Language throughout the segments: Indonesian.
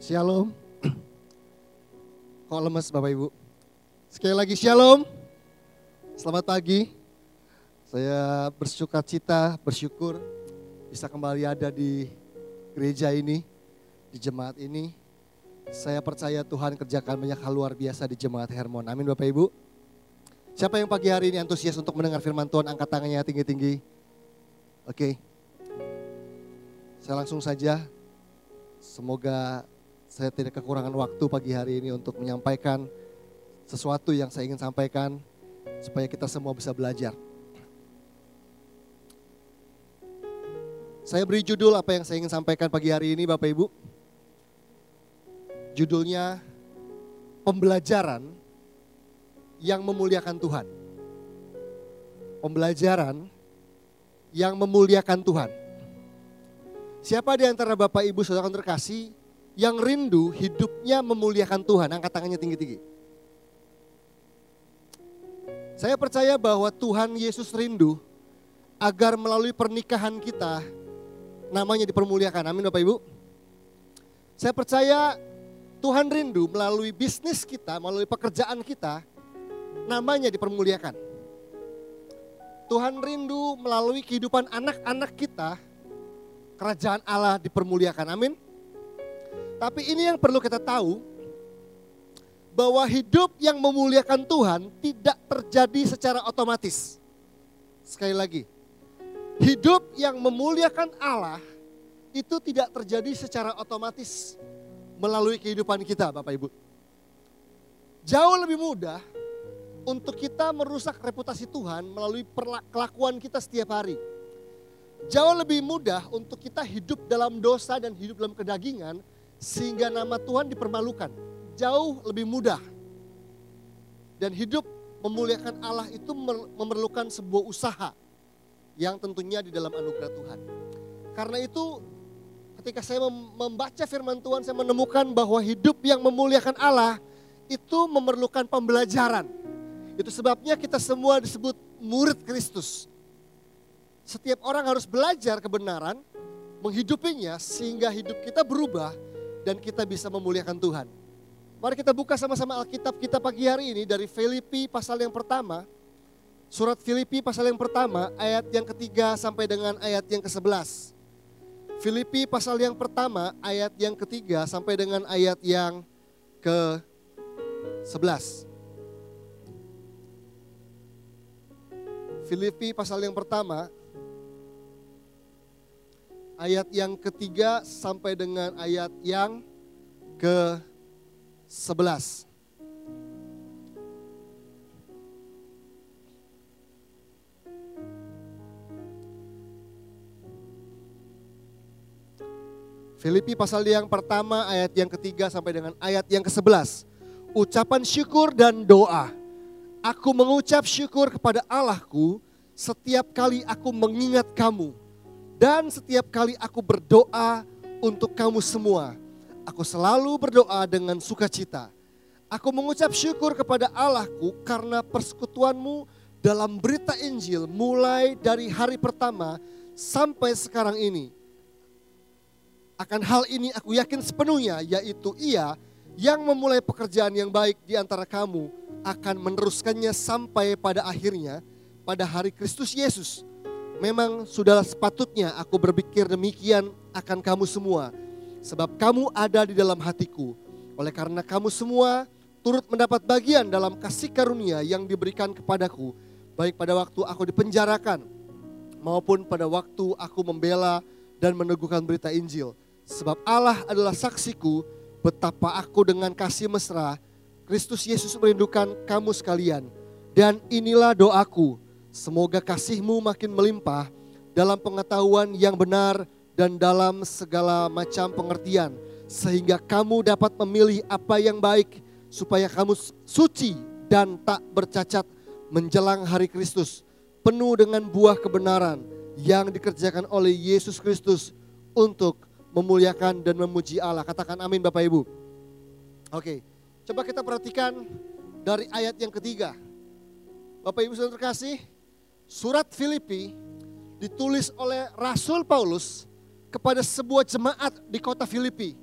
Shalom. Kok lemes Bapak Ibu? Sekali lagi shalom. Selamat pagi. Saya bersuka cita, bersyukur bisa kembali ada di gereja ini, di jemaat ini. Saya percaya Tuhan kerjakan banyak hal luar biasa di jemaat Hermon. Amin Bapak Ibu. Siapa yang pagi hari ini antusias untuk mendengar firman Tuhan, angkat tangannya tinggi-tinggi. Oke. Saya langsung saja. Semoga saya tidak kekurangan waktu pagi hari ini untuk menyampaikan sesuatu yang saya ingin sampaikan supaya kita semua bisa belajar. Saya beri judul apa yang saya ingin sampaikan pagi hari ini Bapak Ibu. Judulnya Pembelajaran yang memuliakan Tuhan. Pembelajaran yang memuliakan Tuhan. Siapa di antara Bapak Ibu Saudara terkasih yang rindu hidupnya memuliakan Tuhan? Angkat tangannya tinggi-tinggi. Saya percaya bahwa Tuhan Yesus rindu agar melalui pernikahan kita namanya dipermuliakan. Amin Bapak Ibu. Saya percaya Tuhan rindu melalui bisnis kita, melalui pekerjaan kita, namanya dipermuliakan. Tuhan rindu melalui kehidupan anak-anak kita, kerajaan Allah dipermuliakan. Amin. Tapi ini yang perlu kita tahu, bahwa hidup yang memuliakan Tuhan tidak terjadi secara otomatis. Sekali lagi, hidup yang memuliakan Allah itu tidak terjadi secara otomatis melalui kehidupan kita, Bapak Ibu. Jauh lebih mudah untuk kita merusak reputasi Tuhan melalui kelakuan kita setiap hari. Jauh lebih mudah untuk kita hidup dalam dosa dan hidup dalam kedagingan sehingga nama Tuhan dipermalukan jauh lebih mudah. Dan hidup memuliakan Allah itu memerlukan sebuah usaha yang tentunya di dalam anugerah Tuhan. Karena itu ketika saya membaca firman Tuhan saya menemukan bahwa hidup yang memuliakan Allah itu memerlukan pembelajaran. Itu sebabnya kita semua disebut murid Kristus. Setiap orang harus belajar kebenaran, menghidupinya sehingga hidup kita berubah dan kita bisa memuliakan Tuhan. Mari kita buka sama-sama Alkitab kita pagi hari ini dari Filipi pasal yang pertama. Surat Filipi pasal yang pertama ayat yang ketiga sampai dengan ayat yang ke-11. Filipi pasal yang pertama ayat yang ketiga sampai dengan ayat yang ke-11. Filipi pasal yang pertama ayat yang ketiga sampai dengan ayat yang ke 11. Filipi pasal yang pertama ayat yang ketiga sampai dengan ayat yang ke-11. Ucapan syukur dan doa. Aku mengucap syukur kepada Allahku setiap kali aku mengingat kamu. Dan setiap kali aku berdoa untuk kamu semua Aku selalu berdoa dengan sukacita. Aku mengucap syukur kepada Allahku karena persekutuanmu dalam berita Injil mulai dari hari pertama sampai sekarang ini. Akan hal ini aku yakin sepenuhnya yaitu ia yang memulai pekerjaan yang baik di antara kamu akan meneruskannya sampai pada akhirnya pada hari Kristus Yesus. Memang sudah sepatutnya aku berpikir demikian akan kamu semua sebab kamu ada di dalam hatiku. Oleh karena kamu semua turut mendapat bagian dalam kasih karunia yang diberikan kepadaku, baik pada waktu aku dipenjarakan maupun pada waktu aku membela dan meneguhkan berita Injil. Sebab Allah adalah saksiku betapa aku dengan kasih mesra Kristus Yesus merindukan kamu sekalian. Dan inilah doaku, semoga kasihmu makin melimpah dalam pengetahuan yang benar dan dalam segala macam pengertian sehingga kamu dapat memilih apa yang baik supaya kamu suci dan tak bercacat menjelang hari Kristus penuh dengan buah kebenaran yang dikerjakan oleh Yesus Kristus untuk memuliakan dan memuji Allah. Katakan amin Bapak Ibu. Oke, coba kita perhatikan dari ayat yang ketiga. Bapak Ibu sudah terkasih, surat Filipi ditulis oleh Rasul Paulus kepada sebuah jemaat di kota Filipi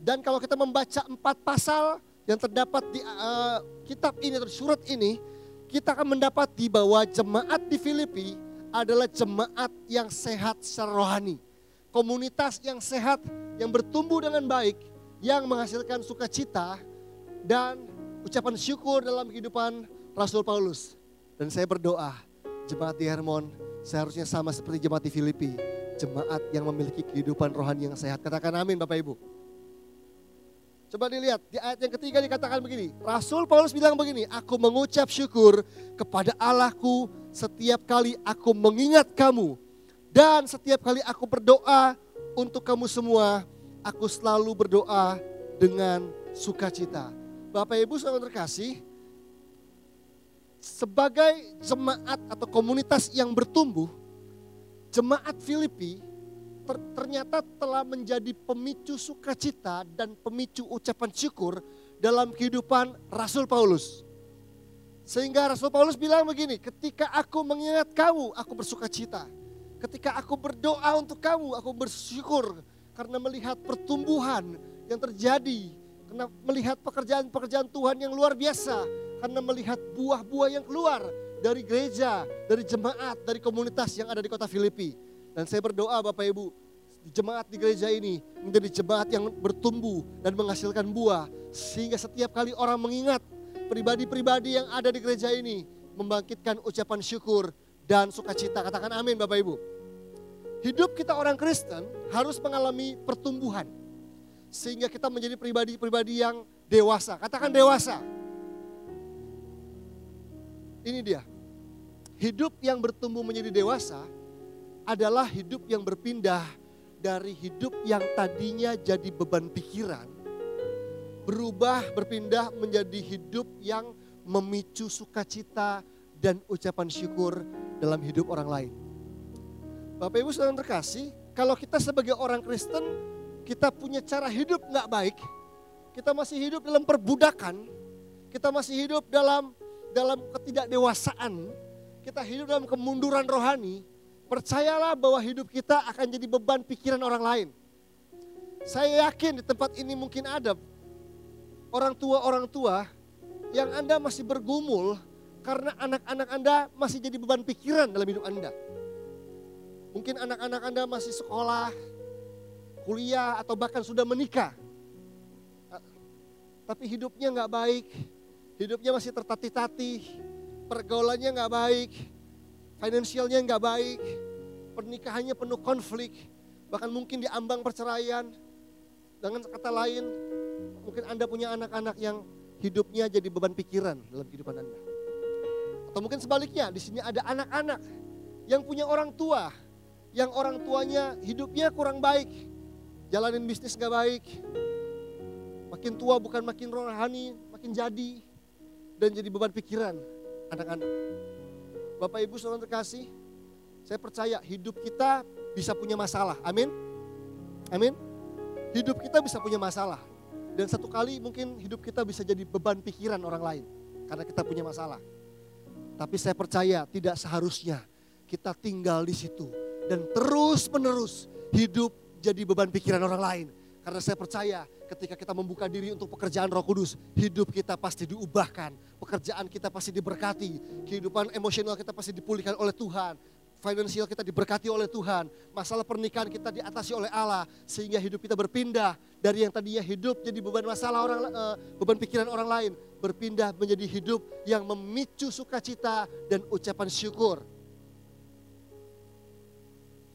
Dan kalau kita membaca empat pasal yang terdapat di uh, kitab ini atau surat ini, kita akan mendapati bahwa jemaat di Filipi adalah jemaat yang sehat secara rohani. Komunitas yang sehat, yang bertumbuh dengan baik, yang menghasilkan sukacita dan ucapan syukur dalam kehidupan Rasul Paulus. Dan saya berdoa, jemaat di Hermon seharusnya sama seperti jemaat di Filipi. Jemaat yang memiliki kehidupan rohani yang sehat. Katakan amin Bapak Ibu. Coba dilihat di ayat yang ketiga dikatakan begini. Rasul Paulus bilang begini, aku mengucap syukur kepada Allahku setiap kali aku mengingat kamu. Dan setiap kali aku berdoa untuk kamu semua, aku selalu berdoa dengan sukacita. Bapak Ibu saudara terkasih, sebagai jemaat atau komunitas yang bertumbuh, jemaat Filipi ter, ternyata telah menjadi pemicu sukacita dan pemicu ucapan syukur dalam kehidupan Rasul Paulus. Sehingga Rasul Paulus bilang begini, ketika aku mengingat kamu, aku bersukacita. Ketika aku berdoa untuk kamu, aku bersyukur karena melihat pertumbuhan yang terjadi, karena melihat pekerjaan-pekerjaan Tuhan yang luar biasa, karena melihat buah-buah yang keluar dari gereja, dari jemaat, dari komunitas yang ada di kota Filipi. Dan saya berdoa Bapak Ibu, jemaat di gereja ini menjadi jemaat yang bertumbuh dan menghasilkan buah. Sehingga setiap kali orang mengingat pribadi-pribadi yang ada di gereja ini membangkitkan ucapan syukur dan sukacita. Katakan amin Bapak Ibu. Hidup kita orang Kristen harus mengalami pertumbuhan. Sehingga kita menjadi pribadi-pribadi yang dewasa. Katakan dewasa. Ini dia. Hidup yang bertumbuh menjadi dewasa adalah hidup yang berpindah dari hidup yang tadinya jadi beban pikiran, berubah berpindah menjadi hidup yang memicu sukacita dan ucapan syukur dalam hidup orang lain. Bapak Ibu saudara terkasih, kalau kita sebagai orang Kristen, kita punya cara hidup nggak baik, kita masih hidup dalam perbudakan, kita masih hidup dalam dalam ketidakdewasaan, kita hidup dalam kemunduran rohani, Percayalah bahwa hidup kita akan jadi beban pikiran orang lain. Saya yakin di tempat ini mungkin ada orang tua-orang tua yang Anda masih bergumul karena anak-anak Anda masih jadi beban pikiran dalam hidup Anda. Mungkin anak-anak Anda masih sekolah, kuliah, atau bahkan sudah menikah. Tapi hidupnya nggak baik, hidupnya masih tertatih-tatih, pergaulannya nggak baik, finansialnya nggak baik, pernikahannya penuh konflik, bahkan mungkin diambang perceraian. Dengan kata lain, mungkin Anda punya anak-anak yang hidupnya jadi beban pikiran dalam kehidupan Anda. Atau mungkin sebaliknya, di sini ada anak-anak yang punya orang tua, yang orang tuanya hidupnya kurang baik, jalanin bisnis gak baik, makin tua bukan makin rohani, makin jadi, dan jadi beban pikiran anak-anak. Bapak Ibu saudara terkasih, saya percaya hidup kita bisa punya masalah. Amin. Amin. Hidup kita bisa punya masalah. Dan satu kali mungkin hidup kita bisa jadi beban pikiran orang lain. Karena kita punya masalah. Tapi saya percaya tidak seharusnya kita tinggal di situ. Dan terus menerus hidup jadi beban pikiran orang lain. Karena saya percaya ketika kita membuka diri untuk pekerjaan roh kudus, hidup kita pasti diubahkan pekerjaan kita pasti diberkati, kehidupan emosional kita pasti dipulihkan oleh Tuhan, finansial kita diberkati oleh Tuhan, masalah pernikahan kita diatasi oleh Allah, sehingga hidup kita berpindah dari yang tadinya hidup jadi beban masalah orang, uh, beban pikiran orang lain, berpindah menjadi hidup yang memicu sukacita dan ucapan syukur.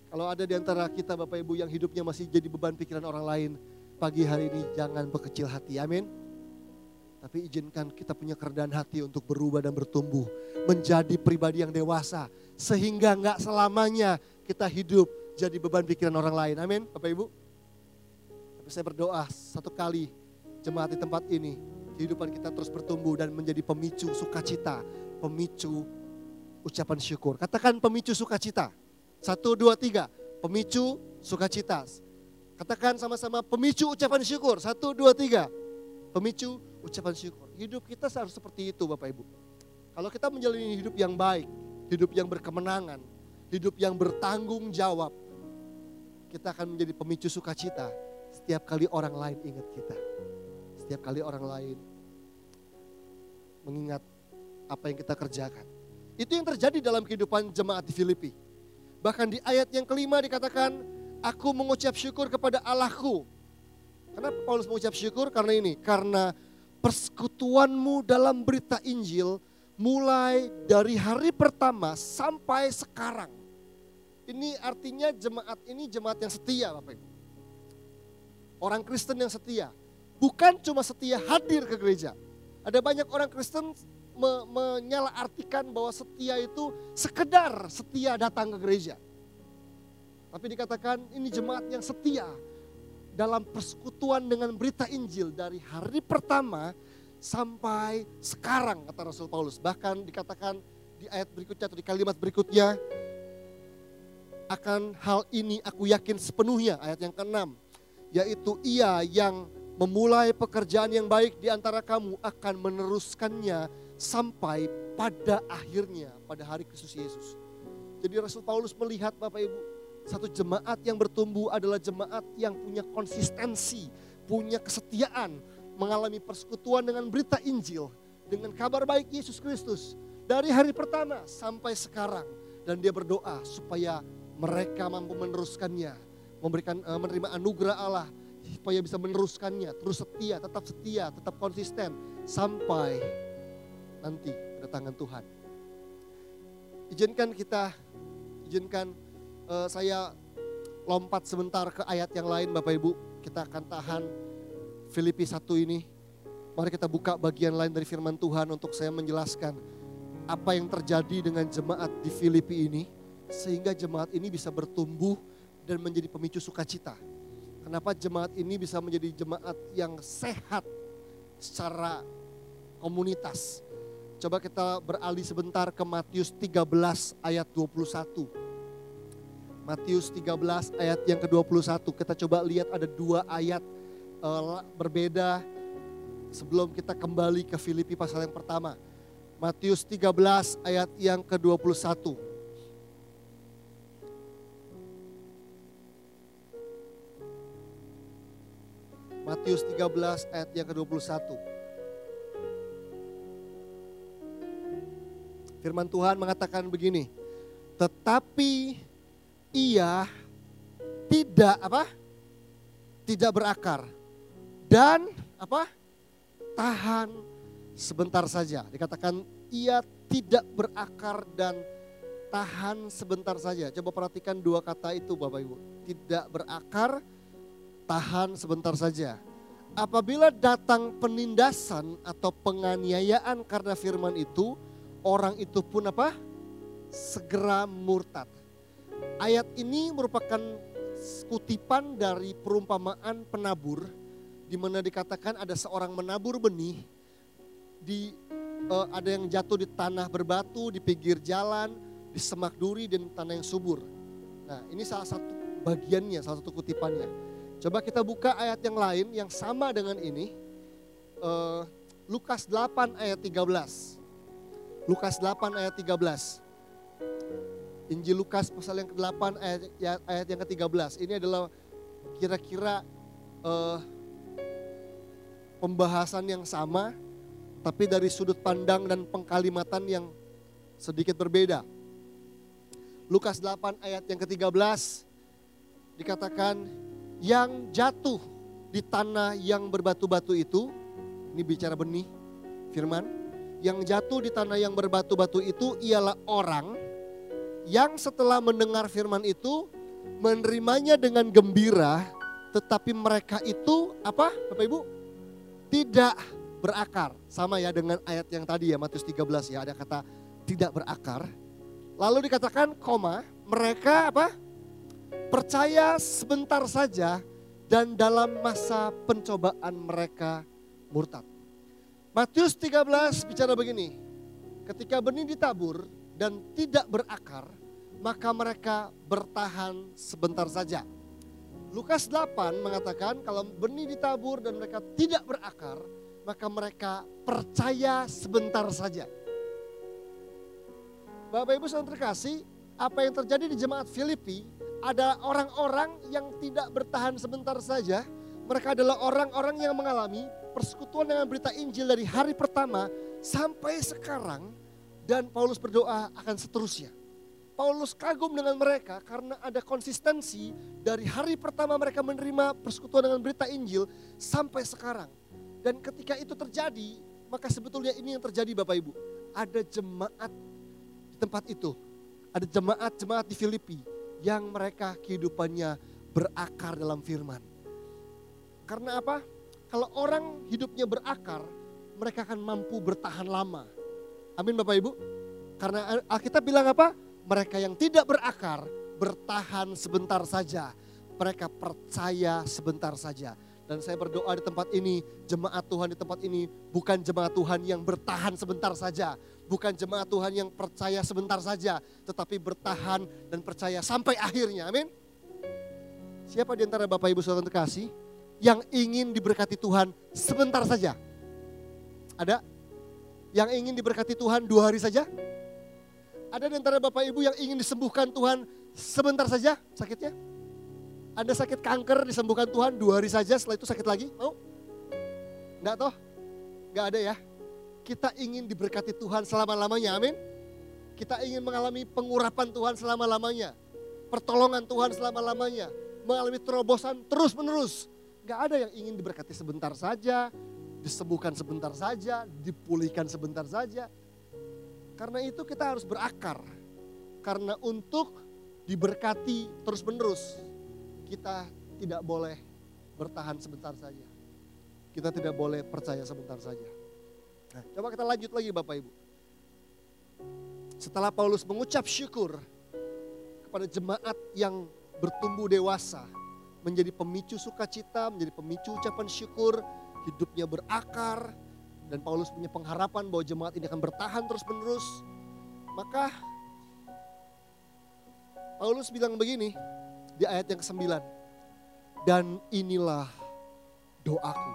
Kalau ada di antara kita Bapak Ibu yang hidupnya masih jadi beban pikiran orang lain, pagi hari ini jangan berkecil hati, amin. Tapi izinkan kita punya kerendahan hati untuk berubah dan bertumbuh. Menjadi pribadi yang dewasa. Sehingga nggak selamanya kita hidup jadi beban pikiran orang lain. Amin Bapak Ibu. Tapi saya berdoa satu kali jemaat di tempat ini. Kehidupan kita terus bertumbuh dan menjadi pemicu sukacita. Pemicu ucapan syukur. Katakan pemicu sukacita. Satu, dua, tiga. Pemicu sukacita. Katakan sama-sama pemicu ucapan syukur. Satu, dua, tiga. Pemicu ucapan syukur. Hidup kita harus seperti itu Bapak Ibu. Kalau kita menjalani hidup yang baik, hidup yang berkemenangan, hidup yang bertanggung jawab, kita akan menjadi pemicu sukacita. setiap kali orang lain ingat kita. Setiap kali orang lain mengingat apa yang kita kerjakan. Itu yang terjadi dalam kehidupan jemaat di Filipi. Bahkan di ayat yang kelima dikatakan, aku mengucap syukur kepada Allahku. Kenapa Paulus mengucap syukur? Karena ini, karena persekutuanmu dalam berita Injil mulai dari hari pertama sampai sekarang. Ini artinya jemaat ini jemaat yang setia Bapak Ibu. Orang Kristen yang setia. Bukan cuma setia hadir ke gereja. Ada banyak orang Kristen me, menyalahartikan bahwa setia itu sekedar setia datang ke gereja. Tapi dikatakan ini jemaat yang setia dalam persekutuan dengan berita Injil dari hari pertama sampai sekarang kata Rasul Paulus. Bahkan dikatakan di ayat berikutnya atau di kalimat berikutnya akan hal ini aku yakin sepenuhnya ayat yang keenam yaitu ia yang memulai pekerjaan yang baik di antara kamu akan meneruskannya sampai pada akhirnya pada hari Kristus Yesus. Jadi Rasul Paulus melihat Bapak Ibu, satu jemaat yang bertumbuh adalah jemaat yang punya konsistensi, punya kesetiaan, mengalami persekutuan dengan berita Injil, dengan kabar baik Yesus Kristus dari hari pertama sampai sekarang dan dia berdoa supaya mereka mampu meneruskannya, memberikan uh, menerima anugerah Allah supaya bisa meneruskannya, terus setia, tetap setia, tetap konsisten sampai nanti kedatangan Tuhan. Izinkan kita, izinkan uh, saya lompat sebentar ke ayat yang lain Bapak Ibu. Kita akan tahan Filipi 1 ini. Mari kita buka bagian lain dari firman Tuhan untuk saya menjelaskan apa yang terjadi dengan jemaat di Filipi ini. Sehingga jemaat ini bisa bertumbuh dan menjadi pemicu sukacita. Kenapa jemaat ini bisa menjadi jemaat yang sehat secara komunitas. Coba kita beralih sebentar ke Matius 13 ayat 21. Matius 13 ayat yang ke-21. Kita coba lihat ada dua ayat uh, berbeda sebelum kita kembali ke Filipi pasal yang pertama. Matius 13 ayat yang ke-21. Matius 13 ayat yang ke-21. Firman Tuhan mengatakan begini, tetapi ia tidak apa? Tidak berakar dan apa? Tahan sebentar saja. Dikatakan ia tidak berakar dan tahan sebentar saja. Coba perhatikan dua kata itu Bapak Ibu. Tidak berakar, tahan sebentar saja. Apabila datang penindasan atau penganiayaan karena firman itu, orang itu pun apa? Segera murtad. Ayat ini merupakan kutipan dari perumpamaan penabur di mana dikatakan ada seorang menabur benih di uh, ada yang jatuh di tanah berbatu, di pinggir jalan, di semak duri dan tanah yang subur. Nah, ini salah satu bagiannya, salah satu kutipannya. Coba kita buka ayat yang lain yang sama dengan ini. Uh, Lukas 8 ayat 13. Lukas 8 ayat 13. Injil Lukas pasal yang ke-8 ayat, ya, ayat yang ke-13. Ini adalah kira-kira uh, pembahasan yang sama tapi dari sudut pandang dan pengkalimatan yang sedikit berbeda. Lukas 8 ayat yang ke-13 dikatakan yang jatuh di tanah yang berbatu-batu itu, ini bicara benih, firman, yang jatuh di tanah yang berbatu-batu itu ialah orang yang setelah mendengar firman itu menerimanya dengan gembira, tetapi mereka itu apa Bapak Ibu? Tidak berakar. Sama ya dengan ayat yang tadi ya Matius 13 ya ada kata tidak berakar. Lalu dikatakan koma, mereka apa? Percaya sebentar saja dan dalam masa pencobaan mereka murtad. Matius 13 bicara begini, ketika benih ditabur dan tidak berakar, maka mereka bertahan sebentar saja. Lukas 8 mengatakan kalau benih ditabur dan mereka tidak berakar, maka mereka percaya sebentar saja. Bapak Ibu saudara terkasih, apa yang terjadi di jemaat Filipi ada orang-orang yang tidak bertahan sebentar saja, Mereka adalah orang-orang yang mengalami persekutuan dengan berita Injil dari hari pertama sampai sekarang dan Paulus berdoa akan seterusnya. Paulus kagum dengan mereka karena ada konsistensi dari hari pertama mereka menerima persekutuan dengan berita Injil sampai sekarang. Dan ketika itu terjadi, maka sebetulnya ini yang terjadi Bapak Ibu. Ada jemaat di tempat itu. Ada jemaat-jemaat di Filipi yang mereka kehidupannya berakar dalam firman. Karena apa? Kalau orang hidupnya berakar, mereka akan mampu bertahan lama. Amin Bapak Ibu. Karena Alkitab bilang apa? Mereka yang tidak berakar bertahan sebentar saja. Mereka percaya sebentar saja. Dan saya berdoa di tempat ini, jemaat Tuhan di tempat ini bukan jemaat Tuhan yang bertahan sebentar saja. Bukan jemaat Tuhan yang percaya sebentar saja, tetapi bertahan dan percaya sampai akhirnya. Amin. Siapa di antara Bapak Ibu Saudara terkasih yang ingin diberkati Tuhan sebentar saja? Ada? Yang ingin diberkati Tuhan dua hari saja? Ada di antara Bapak Ibu yang ingin disembuhkan Tuhan sebentar saja sakitnya? Ada sakit kanker disembuhkan Tuhan dua hari saja setelah itu sakit lagi? Mau? Enggak toh? Enggak ada ya? Kita ingin diberkati Tuhan selama-lamanya, amin? Kita ingin mengalami pengurapan Tuhan selama-lamanya. Pertolongan Tuhan selama-lamanya. Mengalami terobosan terus-menerus. Enggak ada yang ingin diberkati sebentar saja, disembuhkan sebentar saja, dipulihkan sebentar saja. Karena itu kita harus berakar. Karena untuk diberkati terus-menerus, kita tidak boleh bertahan sebentar saja. Kita tidak boleh percaya sebentar saja. Nah, coba kita lanjut lagi Bapak Ibu. Setelah Paulus mengucap syukur kepada jemaat yang bertumbuh dewasa, menjadi pemicu sukacita, menjadi pemicu ucapan syukur, hidupnya berakar, dan Paulus punya pengharapan bahwa jemaat ini akan bertahan terus menerus. Maka Paulus bilang begini di ayat yang ke-9. Dan inilah doaku.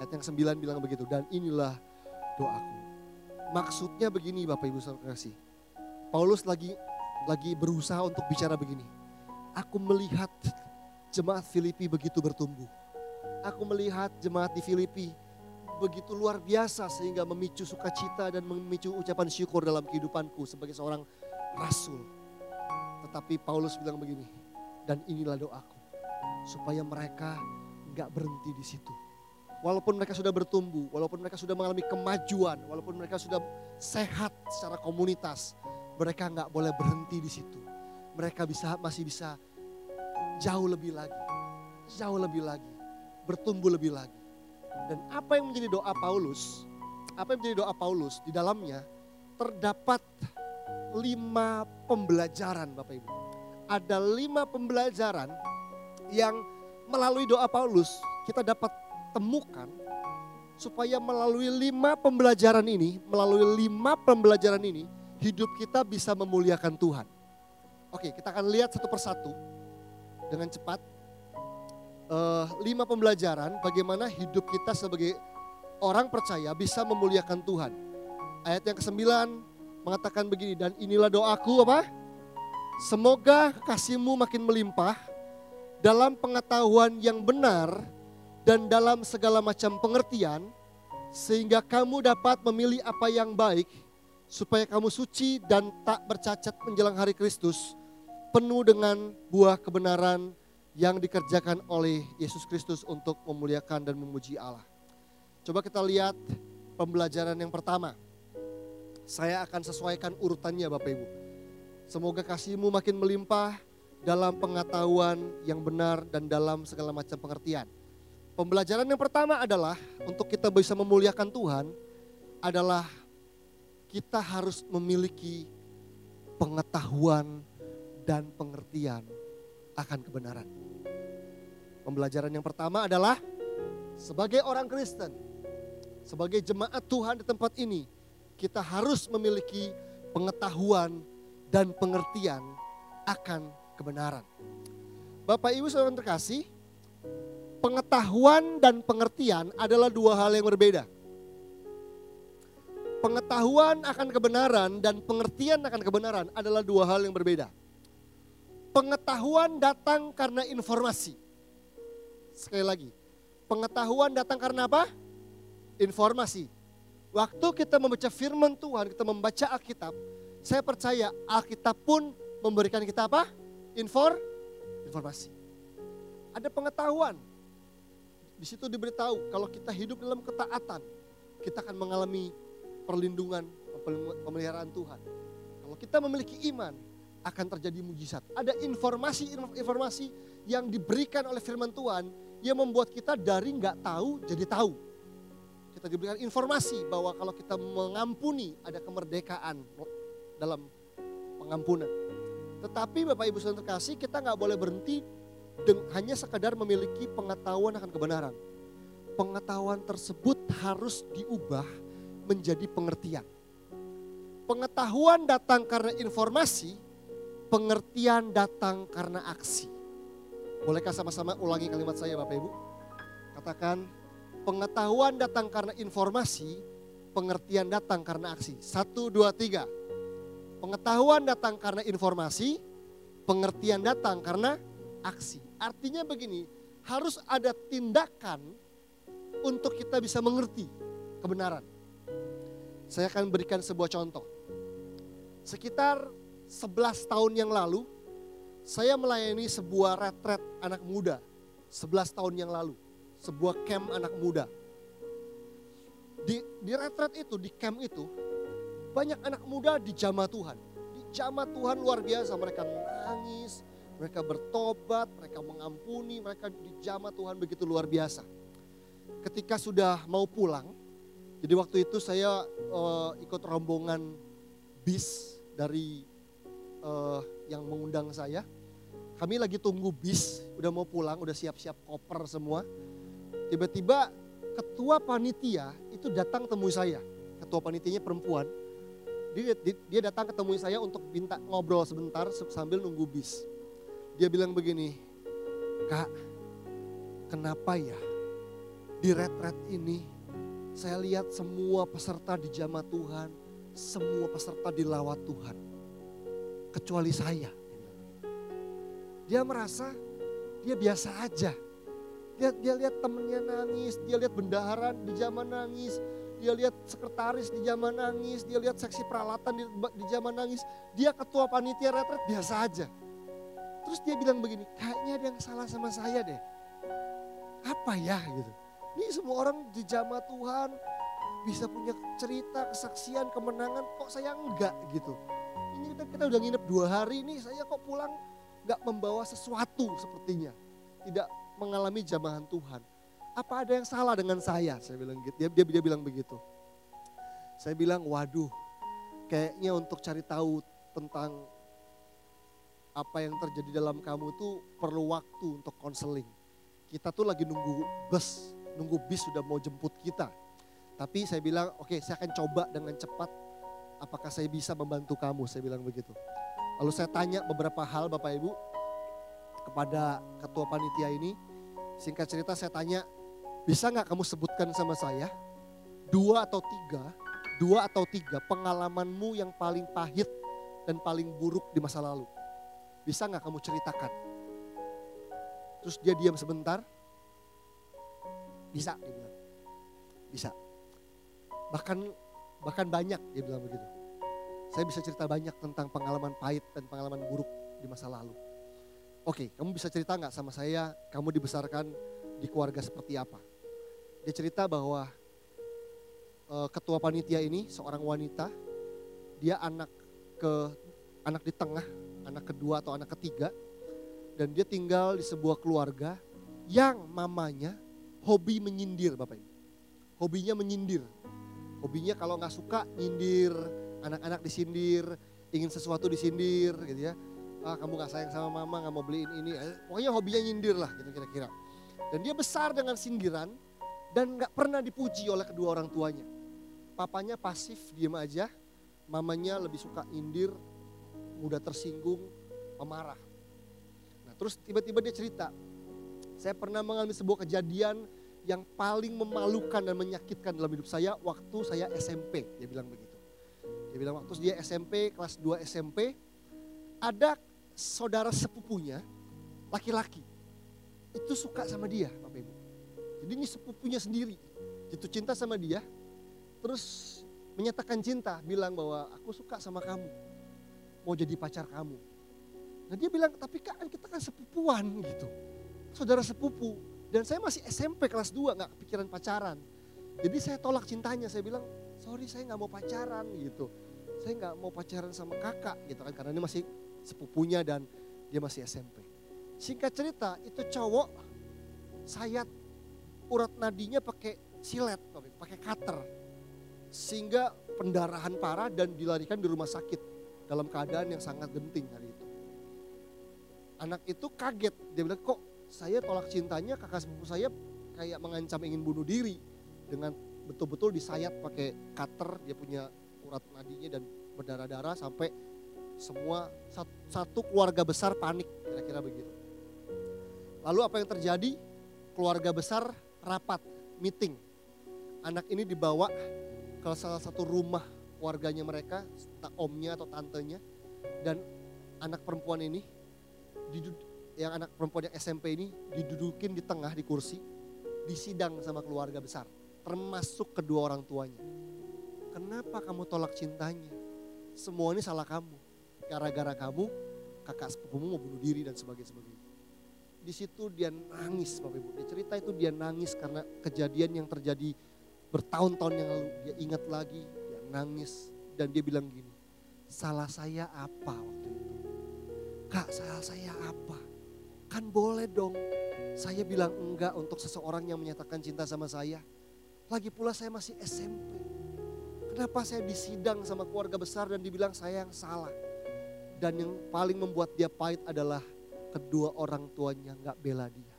Ayat yang ke-9 bilang begitu. Dan inilah doaku. Maksudnya begini Bapak Ibu Saudara kasih. Paulus lagi lagi berusaha untuk bicara begini. Aku melihat jemaat Filipi begitu bertumbuh. Aku melihat jemaat di Filipi begitu luar biasa sehingga memicu sukacita dan memicu ucapan syukur dalam kehidupanku sebagai seorang rasul. Tetapi Paulus bilang begini, dan inilah doaku supaya mereka nggak berhenti di situ. Walaupun mereka sudah bertumbuh, walaupun mereka sudah mengalami kemajuan, walaupun mereka sudah sehat secara komunitas, mereka nggak boleh berhenti di situ. Mereka bisa masih bisa jauh lebih lagi, jauh lebih lagi, bertumbuh lebih lagi. Dan apa yang menjadi doa Paulus, apa yang menjadi doa Paulus di dalamnya terdapat lima pembelajaran Bapak Ibu. Ada lima pembelajaran yang melalui doa Paulus kita dapat temukan supaya melalui lima pembelajaran ini, melalui lima pembelajaran ini, hidup kita bisa memuliakan Tuhan. Oke, kita akan lihat satu persatu dengan cepat uh, lima pembelajaran bagaimana hidup kita sebagai orang percaya bisa memuliakan Tuhan. Ayat yang ke-9 mengatakan begini, dan inilah doaku apa? Semoga kasihmu makin melimpah dalam pengetahuan yang benar dan dalam segala macam pengertian, sehingga kamu dapat memilih apa yang baik, supaya kamu suci dan tak bercacat menjelang hari Kristus, penuh dengan buah kebenaran yang dikerjakan oleh Yesus Kristus untuk memuliakan dan memuji Allah. Coba kita lihat pembelajaran yang pertama. Saya akan sesuaikan urutannya Bapak Ibu. Semoga kasihmu makin melimpah dalam pengetahuan yang benar dan dalam segala macam pengertian. Pembelajaran yang pertama adalah untuk kita bisa memuliakan Tuhan adalah kita harus memiliki pengetahuan dan pengertian akan kebenaran. Pembelajaran yang pertama adalah sebagai orang Kristen, sebagai jemaat Tuhan di tempat ini, kita harus memiliki pengetahuan dan pengertian akan kebenaran. Bapak Ibu Saudara terkasih, pengetahuan dan pengertian adalah dua hal yang berbeda. Pengetahuan akan kebenaran dan pengertian akan kebenaran adalah dua hal yang berbeda. Pengetahuan datang karena informasi sekali lagi. Pengetahuan datang karena apa? Informasi. Waktu kita membaca firman Tuhan, kita membaca Alkitab, saya percaya Alkitab pun memberikan kita apa? Infor, informasi. Ada pengetahuan. Di situ diberitahu kalau kita hidup dalam ketaatan, kita akan mengalami perlindungan, pemeliharaan Tuhan. Kalau kita memiliki iman, akan terjadi mujizat. Ada informasi-informasi yang diberikan oleh firman Tuhan yang membuat kita dari nggak tahu jadi tahu. Kita diberikan informasi bahwa kalau kita mengampuni ada kemerdekaan dalam pengampunan. Tetapi Bapak Ibu Saudara terkasih kita nggak boleh berhenti hanya sekadar memiliki pengetahuan akan kebenaran. Pengetahuan tersebut harus diubah menjadi pengertian. Pengetahuan datang karena informasi, pengertian datang karena aksi. Bolehkah sama-sama ulangi kalimat saya Bapak Ibu? Katakan, pengetahuan datang karena informasi, pengertian datang karena aksi. Satu, dua, tiga. Pengetahuan datang karena informasi, pengertian datang karena aksi. Artinya begini, harus ada tindakan untuk kita bisa mengerti kebenaran. Saya akan berikan sebuah contoh. Sekitar 11 tahun yang lalu, saya melayani sebuah retret anak muda. 11 tahun yang lalu, sebuah camp anak muda. Di, di retret itu, di camp itu, banyak anak muda di jamaah Tuhan. Di jamaah Tuhan luar biasa, mereka nangis, mereka bertobat, mereka mengampuni, mereka di jamaah Tuhan begitu luar biasa. Ketika sudah mau pulang, jadi waktu itu saya uh, ikut rombongan bis dari uh, yang mengundang saya. Kami lagi tunggu bis, udah mau pulang, udah siap-siap koper semua. Tiba-tiba ketua panitia itu datang temui saya. Ketua panitianya perempuan. Dia, dia datang ketemu saya untuk minta ngobrol sebentar sambil nunggu bis. Dia bilang begini, Kak, kenapa ya di retret ini saya lihat semua peserta di jamaah Tuhan semua peserta dilawat Tuhan. Kecuali saya. Dia merasa dia biasa aja. Dia, dia lihat temennya nangis, dia lihat bendahara di zaman nangis, dia lihat sekretaris di zaman nangis, dia lihat seksi peralatan di, di zaman nangis. Dia ketua panitia retret biasa aja. Terus dia bilang begini, kayaknya ada yang salah sama saya deh. Apa ya gitu. Ini semua orang di jamaah Tuhan, bisa punya cerita, kesaksian, kemenangan, kok saya enggak gitu. Ini kita, udah nginep dua hari ini, saya kok pulang enggak membawa sesuatu sepertinya. Tidak mengalami jamahan Tuhan. Apa ada yang salah dengan saya? Saya bilang gitu. Dia, dia, dia bilang begitu. Saya bilang, waduh, kayaknya untuk cari tahu tentang apa yang terjadi dalam kamu itu perlu waktu untuk konseling. Kita tuh lagi nunggu bus, nunggu bis sudah mau jemput kita tapi saya bilang, oke okay, saya akan coba dengan cepat apakah saya bisa membantu kamu, saya bilang begitu. Lalu saya tanya beberapa hal Bapak Ibu kepada ketua panitia ini. Singkat cerita saya tanya, bisa nggak kamu sebutkan sama saya dua atau tiga, dua atau tiga pengalamanmu yang paling pahit dan paling buruk di masa lalu. Bisa nggak kamu ceritakan? Terus dia diam sebentar. Bisa, dia bilang. Bisa. Bahkan bahkan banyak dia bilang begitu. Saya bisa cerita banyak tentang pengalaman pahit dan pengalaman buruk di masa lalu. Oke, kamu bisa cerita nggak sama saya, kamu dibesarkan di keluarga seperti apa? Dia cerita bahwa uh, ketua panitia ini seorang wanita, dia anak ke anak di tengah, anak kedua atau anak ketiga, dan dia tinggal di sebuah keluarga yang mamanya hobi menyindir Bapak Ibu. Hobinya menyindir. Hobinya kalau nggak suka nyindir, anak-anak disindir, ingin sesuatu disindir gitu ya. Ah kamu nggak sayang sama mama, nggak mau beliin ini. Eh, pokoknya hobinya nyindir lah gitu kira-kira. Dan dia besar dengan sindiran dan nggak pernah dipuji oleh kedua orang tuanya. Papanya pasif, diem aja. Mamanya lebih suka nyindir, mudah tersinggung, pemarah. Nah terus tiba-tiba dia cerita, saya pernah mengalami sebuah kejadian yang paling memalukan dan menyakitkan dalam hidup saya waktu saya SMP. Dia bilang begitu. Dia bilang waktu dia SMP, kelas 2 SMP, ada saudara sepupunya, laki-laki. itu suka sama dia Bapak Ibu. Jadi ini sepupunya sendiri, jatuh cinta sama dia, terus menyatakan cinta, bilang bahwa aku suka sama kamu, mau jadi pacar kamu. Nah dia bilang, tapi kan kita kan sepupuan gitu, saudara sepupu. Dan saya masih SMP kelas 2, gak kepikiran pacaran. Jadi saya tolak cintanya, saya bilang, sorry saya gak mau pacaran gitu. Saya gak mau pacaran sama kakak gitu kan, karena ini masih sepupunya dan dia masih SMP. Singkat cerita, itu cowok sayat urat nadinya pakai silet, pakai cutter sehingga pendarahan parah dan dilarikan di rumah sakit dalam keadaan yang sangat genting hari itu. Anak itu kaget, dia bilang kok saya tolak cintanya kakak sepupu saya kayak mengancam ingin bunuh diri dengan betul-betul disayat pakai cutter, dia punya urat nadinya dan berdarah-darah sampai semua satu keluarga besar panik kira-kira begitu. Lalu apa yang terjadi? Keluarga besar rapat, meeting. Anak ini dibawa ke salah satu rumah warganya mereka, omnya atau tantenya, dan anak perempuan ini, yang anak perempuan yang SMP ini didudukin di tengah di kursi, disidang sama keluarga besar, termasuk kedua orang tuanya. Kenapa kamu tolak cintanya? Semua ini salah kamu. Gara-gara kamu, kakak sepupumu mau bunuh diri dan sebagainya. Di situ dia nangis Bapak Ibu. Dia cerita itu dia nangis karena kejadian yang terjadi bertahun-tahun yang lalu dia ingat lagi, dia nangis dan dia bilang gini, salah saya apa waktu itu? Kak salah saya apa? Kan boleh dong saya bilang enggak untuk seseorang yang menyatakan cinta sama saya. Lagi pula saya masih SMP. Kenapa saya disidang sama keluarga besar dan dibilang saya yang salah? Dan yang paling membuat dia pahit adalah kedua orang tuanya nggak bela dia.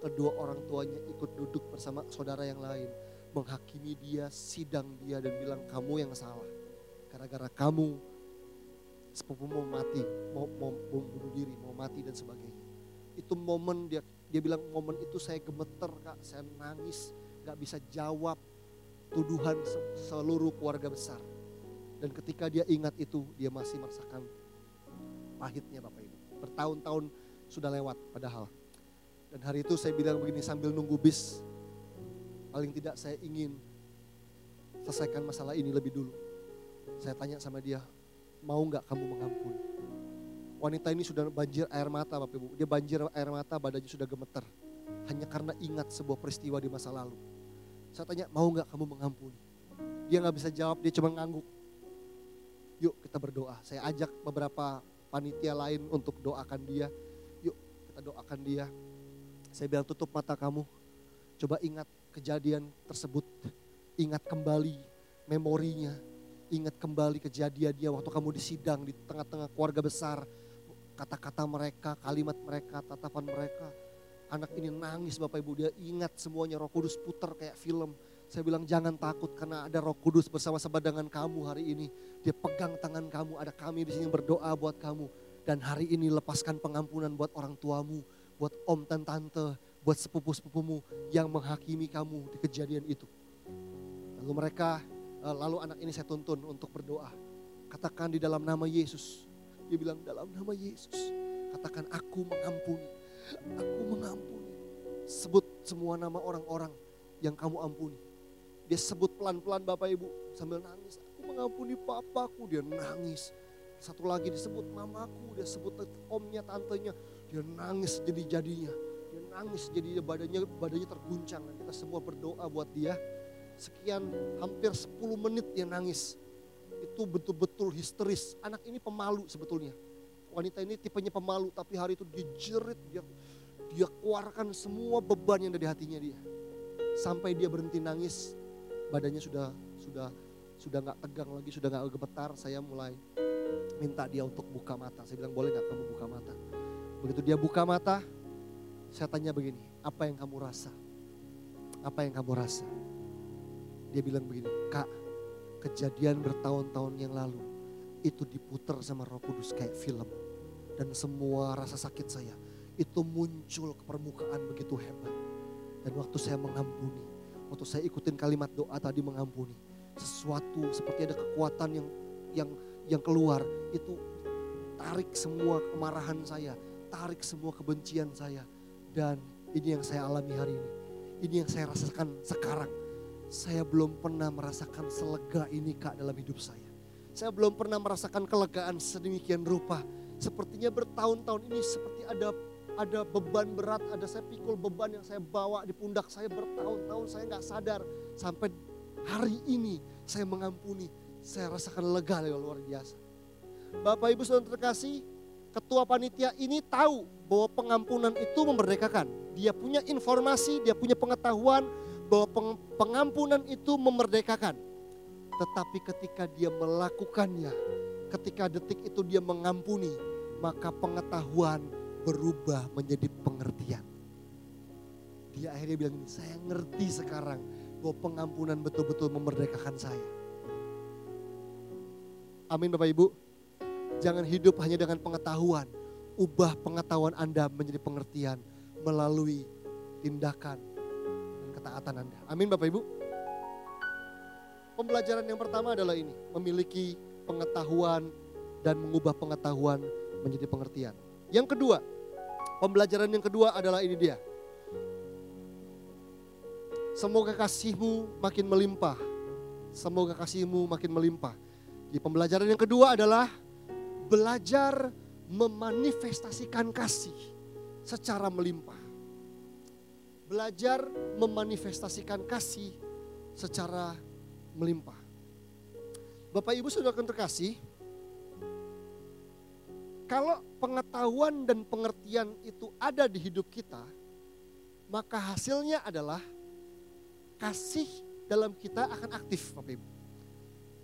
Kedua orang tuanya ikut duduk bersama saudara yang lain menghakimi dia, sidang dia dan bilang kamu yang salah. Gara-gara kamu sepupu mau mati, mau, mau, mau bunuh diri, mau mati dan sebagainya. Itu momen dia dia bilang momen itu saya gemeter kak, saya nangis, gak bisa jawab tuduhan seluruh keluarga besar. Dan ketika dia ingat itu, dia masih merasakan pahitnya Bapak Ibu. Bertahun-tahun sudah lewat padahal. Dan hari itu saya bilang begini sambil nunggu bis, Paling tidak saya ingin selesaikan masalah ini lebih dulu. Saya tanya sama dia, mau nggak kamu mengampuni? Wanita ini sudah banjir air mata Bapak Ibu. Dia banjir air mata, badannya sudah gemeter. Hanya karena ingat sebuah peristiwa di masa lalu. Saya tanya, mau nggak kamu mengampuni? Dia nggak bisa jawab, dia cuma ngangguk. Yuk kita berdoa. Saya ajak beberapa panitia lain untuk doakan dia. Yuk kita doakan dia. Saya bilang tutup mata kamu. Coba ingat kejadian tersebut. Ingat kembali memorinya. Ingat kembali kejadian dia waktu kamu disidang di tengah-tengah keluarga besar. Kata-kata mereka, kalimat mereka, tatapan mereka. Anak ini nangis Bapak Ibu, dia ingat semuanya roh kudus putar kayak film. Saya bilang jangan takut karena ada roh kudus bersama-sama dengan kamu hari ini. Dia pegang tangan kamu, ada kami di sini berdoa buat kamu. Dan hari ini lepaskan pengampunan buat orang tuamu, buat om dan tante, buat sepupu-sepupumu yang menghakimi kamu di kejadian itu. Lalu mereka, eh, lalu anak ini saya tuntun untuk berdoa. Katakan di dalam nama Yesus. Dia bilang dalam nama Yesus. Katakan aku mengampuni. Aku mengampuni. Sebut semua nama orang-orang yang kamu ampuni. Dia sebut pelan-pelan Bapak Ibu sambil nangis. Aku mengampuni papaku. Dia nangis. Satu lagi disebut mamaku. Dia sebut omnya, tantenya. Dia nangis jadi-jadinya nangis jadi badannya badannya terguncang dan kita semua berdoa buat dia. Sekian hampir 10 menit dia nangis. Itu betul-betul histeris. Anak ini pemalu sebetulnya. Wanita ini tipenya pemalu tapi hari itu dijerit dia dia keluarkan semua beban yang ada di hatinya dia. Sampai dia berhenti nangis, badannya sudah sudah sudah nggak tegang lagi, sudah nggak gemetar. Saya mulai minta dia untuk buka mata. Saya bilang boleh nggak kamu buka mata? Begitu dia buka mata, saya tanya begini, apa yang kamu rasa? Apa yang kamu rasa? Dia bilang begini, kak kejadian bertahun-tahun yang lalu itu diputar sama roh kudus kayak film. Dan semua rasa sakit saya itu muncul ke permukaan begitu hebat. Dan waktu saya mengampuni, waktu saya ikutin kalimat doa tadi mengampuni, sesuatu seperti ada kekuatan yang yang yang keluar itu tarik semua kemarahan saya, tarik semua kebencian saya dan Ini yang saya alami hari ini. Ini yang saya rasakan sekarang. Saya belum pernah merasakan selega ini kak dalam hidup saya. Saya belum pernah merasakan kelegaan sedemikian rupa. Sepertinya bertahun-tahun ini seperti ada ada beban berat, ada saya pikul beban yang saya bawa di pundak saya bertahun-tahun saya nggak sadar. Sampai hari ini saya mengampuni, saya rasakan lega yang luar biasa. Bapak Ibu Saudara terkasih, ketua panitia ini tahu bahwa pengampunan itu memerdekakan. Dia punya informasi, dia punya pengetahuan bahwa pengampunan itu memerdekakan. Tetapi ketika dia melakukannya, ketika detik itu dia mengampuni, maka pengetahuan berubah menjadi pengertian. Dia akhirnya bilang saya ngerti sekarang bahwa pengampunan betul-betul memerdekakan saya. Amin Bapak Ibu. Jangan hidup hanya dengan pengetahuan. Ubah pengetahuan Anda menjadi pengertian melalui tindakan ketaatan Anda. Amin Bapak Ibu. Pembelajaran yang pertama adalah ini, memiliki pengetahuan dan mengubah pengetahuan menjadi pengertian. Yang kedua, pembelajaran yang kedua adalah ini dia. Semoga kasihmu makin melimpah. Semoga kasihmu makin melimpah. Di pembelajaran yang kedua adalah belajar memanifestasikan kasih secara melimpah. Belajar memanifestasikan kasih secara melimpah. Bapak Ibu sudah akan terkasih, kalau pengetahuan dan pengertian itu ada di hidup kita, maka hasilnya adalah kasih dalam kita akan aktif Bapak Ibu.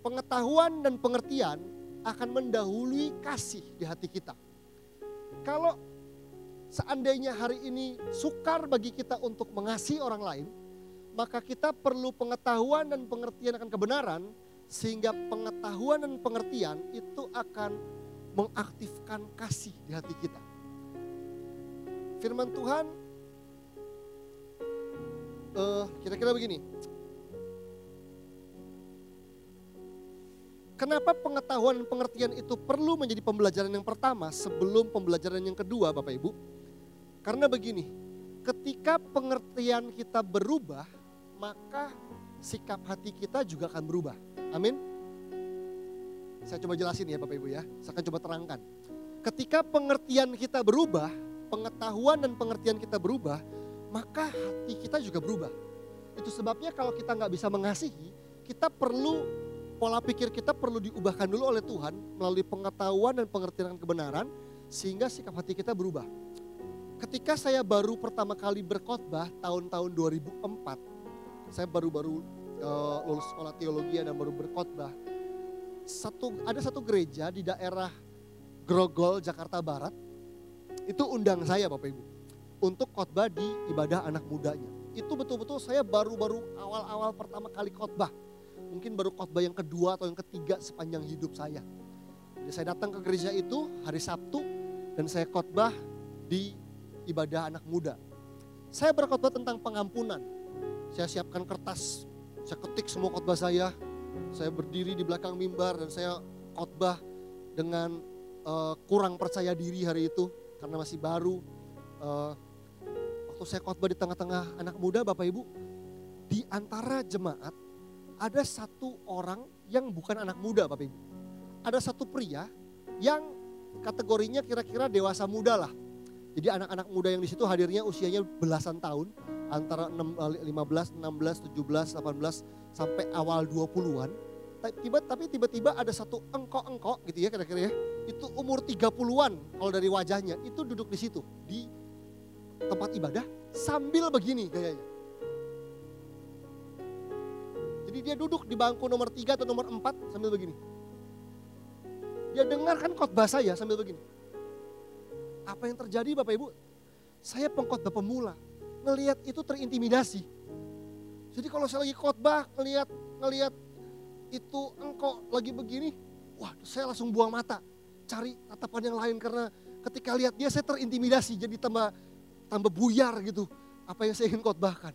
Pengetahuan dan pengertian akan mendahului kasih di hati kita. Kalau seandainya hari ini sukar bagi kita untuk mengasihi orang lain, maka kita perlu pengetahuan dan pengertian akan kebenaran, sehingga pengetahuan dan pengertian itu akan mengaktifkan kasih di hati kita. Firman Tuhan uh, kira-kira begini, Kenapa pengetahuan dan pengertian itu perlu menjadi pembelajaran yang pertama sebelum pembelajaran yang kedua Bapak Ibu? Karena begini, ketika pengertian kita berubah, maka sikap hati kita juga akan berubah. Amin. Saya coba jelasin ya Bapak Ibu ya, saya akan coba terangkan. Ketika pengertian kita berubah, pengetahuan dan pengertian kita berubah, maka hati kita juga berubah. Itu sebabnya kalau kita nggak bisa mengasihi, kita perlu pola pikir kita perlu diubahkan dulu oleh Tuhan melalui pengetahuan dan pengertian kebenaran sehingga sikap hati kita berubah. Ketika saya baru pertama kali berkhotbah tahun-tahun 2004, saya baru-baru uh, lulus sekolah teologi dan baru berkhotbah. Satu ada satu gereja di daerah Grogol, Jakarta Barat. Itu undang saya Bapak Ibu untuk khotbah di ibadah anak mudanya. Itu betul-betul saya baru-baru awal-awal pertama kali khotbah mungkin baru khotbah yang kedua atau yang ketiga sepanjang hidup saya. Jadi saya datang ke gereja itu hari Sabtu dan saya khotbah di ibadah anak muda. Saya berkhotbah tentang pengampunan. Saya siapkan kertas, saya ketik semua khotbah saya. Saya berdiri di belakang mimbar dan saya khotbah dengan uh, kurang percaya diri hari itu karena masih baru. Uh, waktu saya khotbah di tengah-tengah anak muda, Bapak Ibu, di antara jemaat ada satu orang yang bukan anak muda Bapak Ibu. Ada satu pria yang kategorinya kira-kira dewasa muda lah. Jadi anak-anak muda yang di situ hadirnya usianya belasan tahun, antara 15, 16, 17, 18 sampai awal 20-an. Tiba, tapi tiba-tiba ada satu engkok-engkok gitu ya kira-kira ya. Itu umur 30-an kalau dari wajahnya, itu duduk di situ di tempat ibadah sambil begini kayaknya Jadi dia duduk di bangku nomor tiga atau nomor empat sambil begini. Dia dengarkan khotbah saya sambil begini. Apa yang terjadi Bapak Ibu? Saya pengkhotbah pemula. Ngelihat itu terintimidasi. Jadi kalau saya lagi khotbah, ngelihat ngelihat itu engkau lagi begini, wah saya langsung buang mata. Cari tatapan yang lain karena ketika lihat dia saya terintimidasi jadi tambah tambah buyar gitu. Apa yang saya ingin khotbahkan.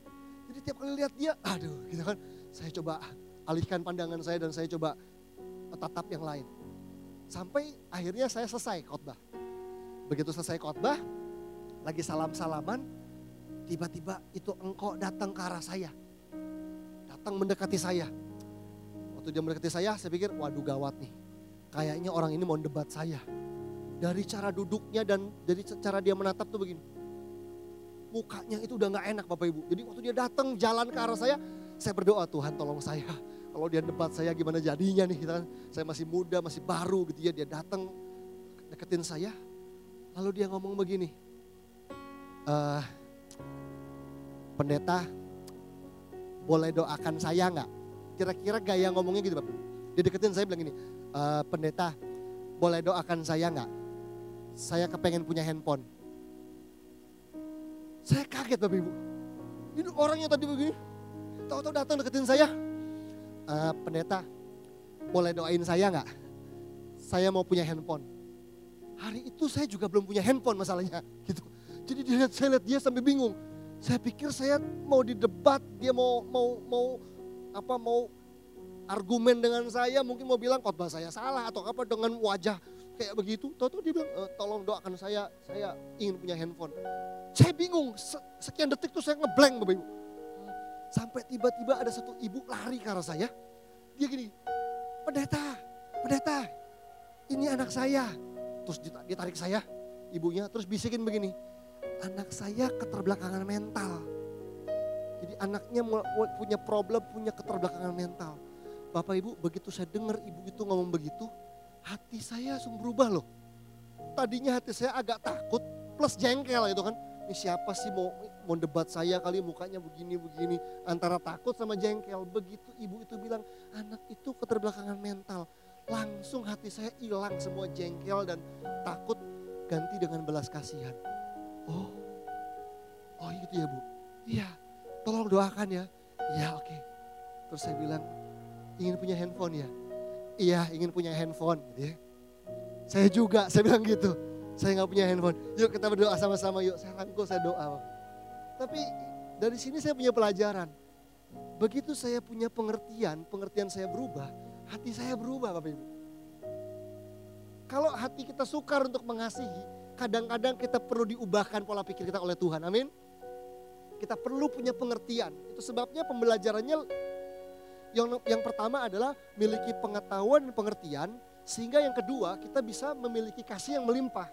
Jadi tiap kali lihat dia, aduh gitu kan saya coba alihkan pandangan saya dan saya coba tatap yang lain. Sampai akhirnya saya selesai khotbah. Begitu selesai khotbah, lagi salam-salaman, tiba-tiba itu engkau datang ke arah saya. Datang mendekati saya. Waktu dia mendekati saya, saya pikir, waduh gawat nih. Kayaknya orang ini mau debat saya. Dari cara duduknya dan dari cara dia menatap tuh begini. Mukanya itu udah gak enak Bapak Ibu. Jadi waktu dia datang jalan ke arah saya, saya berdoa Tuhan tolong saya. Kalau dia debat saya gimana jadinya nih. Gitu kan. Saya masih muda, masih baru gitu ya. Dia datang deketin saya. Lalu dia ngomong begini. Uh, pendeta boleh doakan saya nggak? Kira-kira gaya ngomongnya gitu Bapak. Dia deketin saya bilang gini, e, pendeta boleh doakan saya nggak? Saya kepengen punya handphone. Saya kaget Bapak Ibu. Ini orangnya tadi begini, tahu-tahu datang deketin saya. E, pendeta boleh doain saya nggak? Saya mau punya handphone. Hari itu saya juga belum punya handphone masalahnya gitu. Jadi dia lihat, saya lihat dia sampai bingung saya pikir saya mau didebat, dia mau mau mau apa mau argumen dengan saya, mungkin mau bilang khotbah saya salah atau apa dengan wajah kayak begitu. Tahu-tahu dia bilang, e, tolong doakan saya, saya ingin punya handphone. Saya bingung, sekian detik tuh saya ngeblank Bapak Ibu. Sampai tiba-tiba ada satu ibu lari ke arah saya. Dia gini, pendeta, pendeta, ini anak saya. Terus ditarik saya, ibunya, terus bisikin begini, anak saya keterbelakangan mental. Jadi anaknya punya problem, punya keterbelakangan mental. Bapak Ibu, begitu saya dengar ibu itu ngomong begitu, hati saya langsung berubah loh. Tadinya hati saya agak takut plus jengkel itu kan. Ini siapa sih mau mau debat saya kali mukanya begini-begini. Antara takut sama jengkel. Begitu ibu itu bilang anak itu keterbelakangan mental. Langsung hati saya hilang semua jengkel dan takut ganti dengan belas kasihan. Oh, oh gitu ya bu? Iya, tolong doakan ya. Iya oke. Okay. Terus saya bilang, ingin punya handphone ya? Iya ingin punya handphone gitu ya. Saya juga, saya bilang gitu. Saya nggak punya handphone. Yuk kita berdoa sama-sama yuk. Saya rangkul, saya doa. Tapi dari sini saya punya pelajaran. Begitu saya punya pengertian, pengertian saya berubah, hati saya berubah Bapak Ibu. Kalau hati kita sukar untuk mengasihi, kadang-kadang kita perlu diubahkan pola pikir kita oleh Tuhan. Amin. Kita perlu punya pengertian. Itu sebabnya pembelajarannya yang yang pertama adalah memiliki pengetahuan dan pengertian sehingga yang kedua kita bisa memiliki kasih yang melimpah.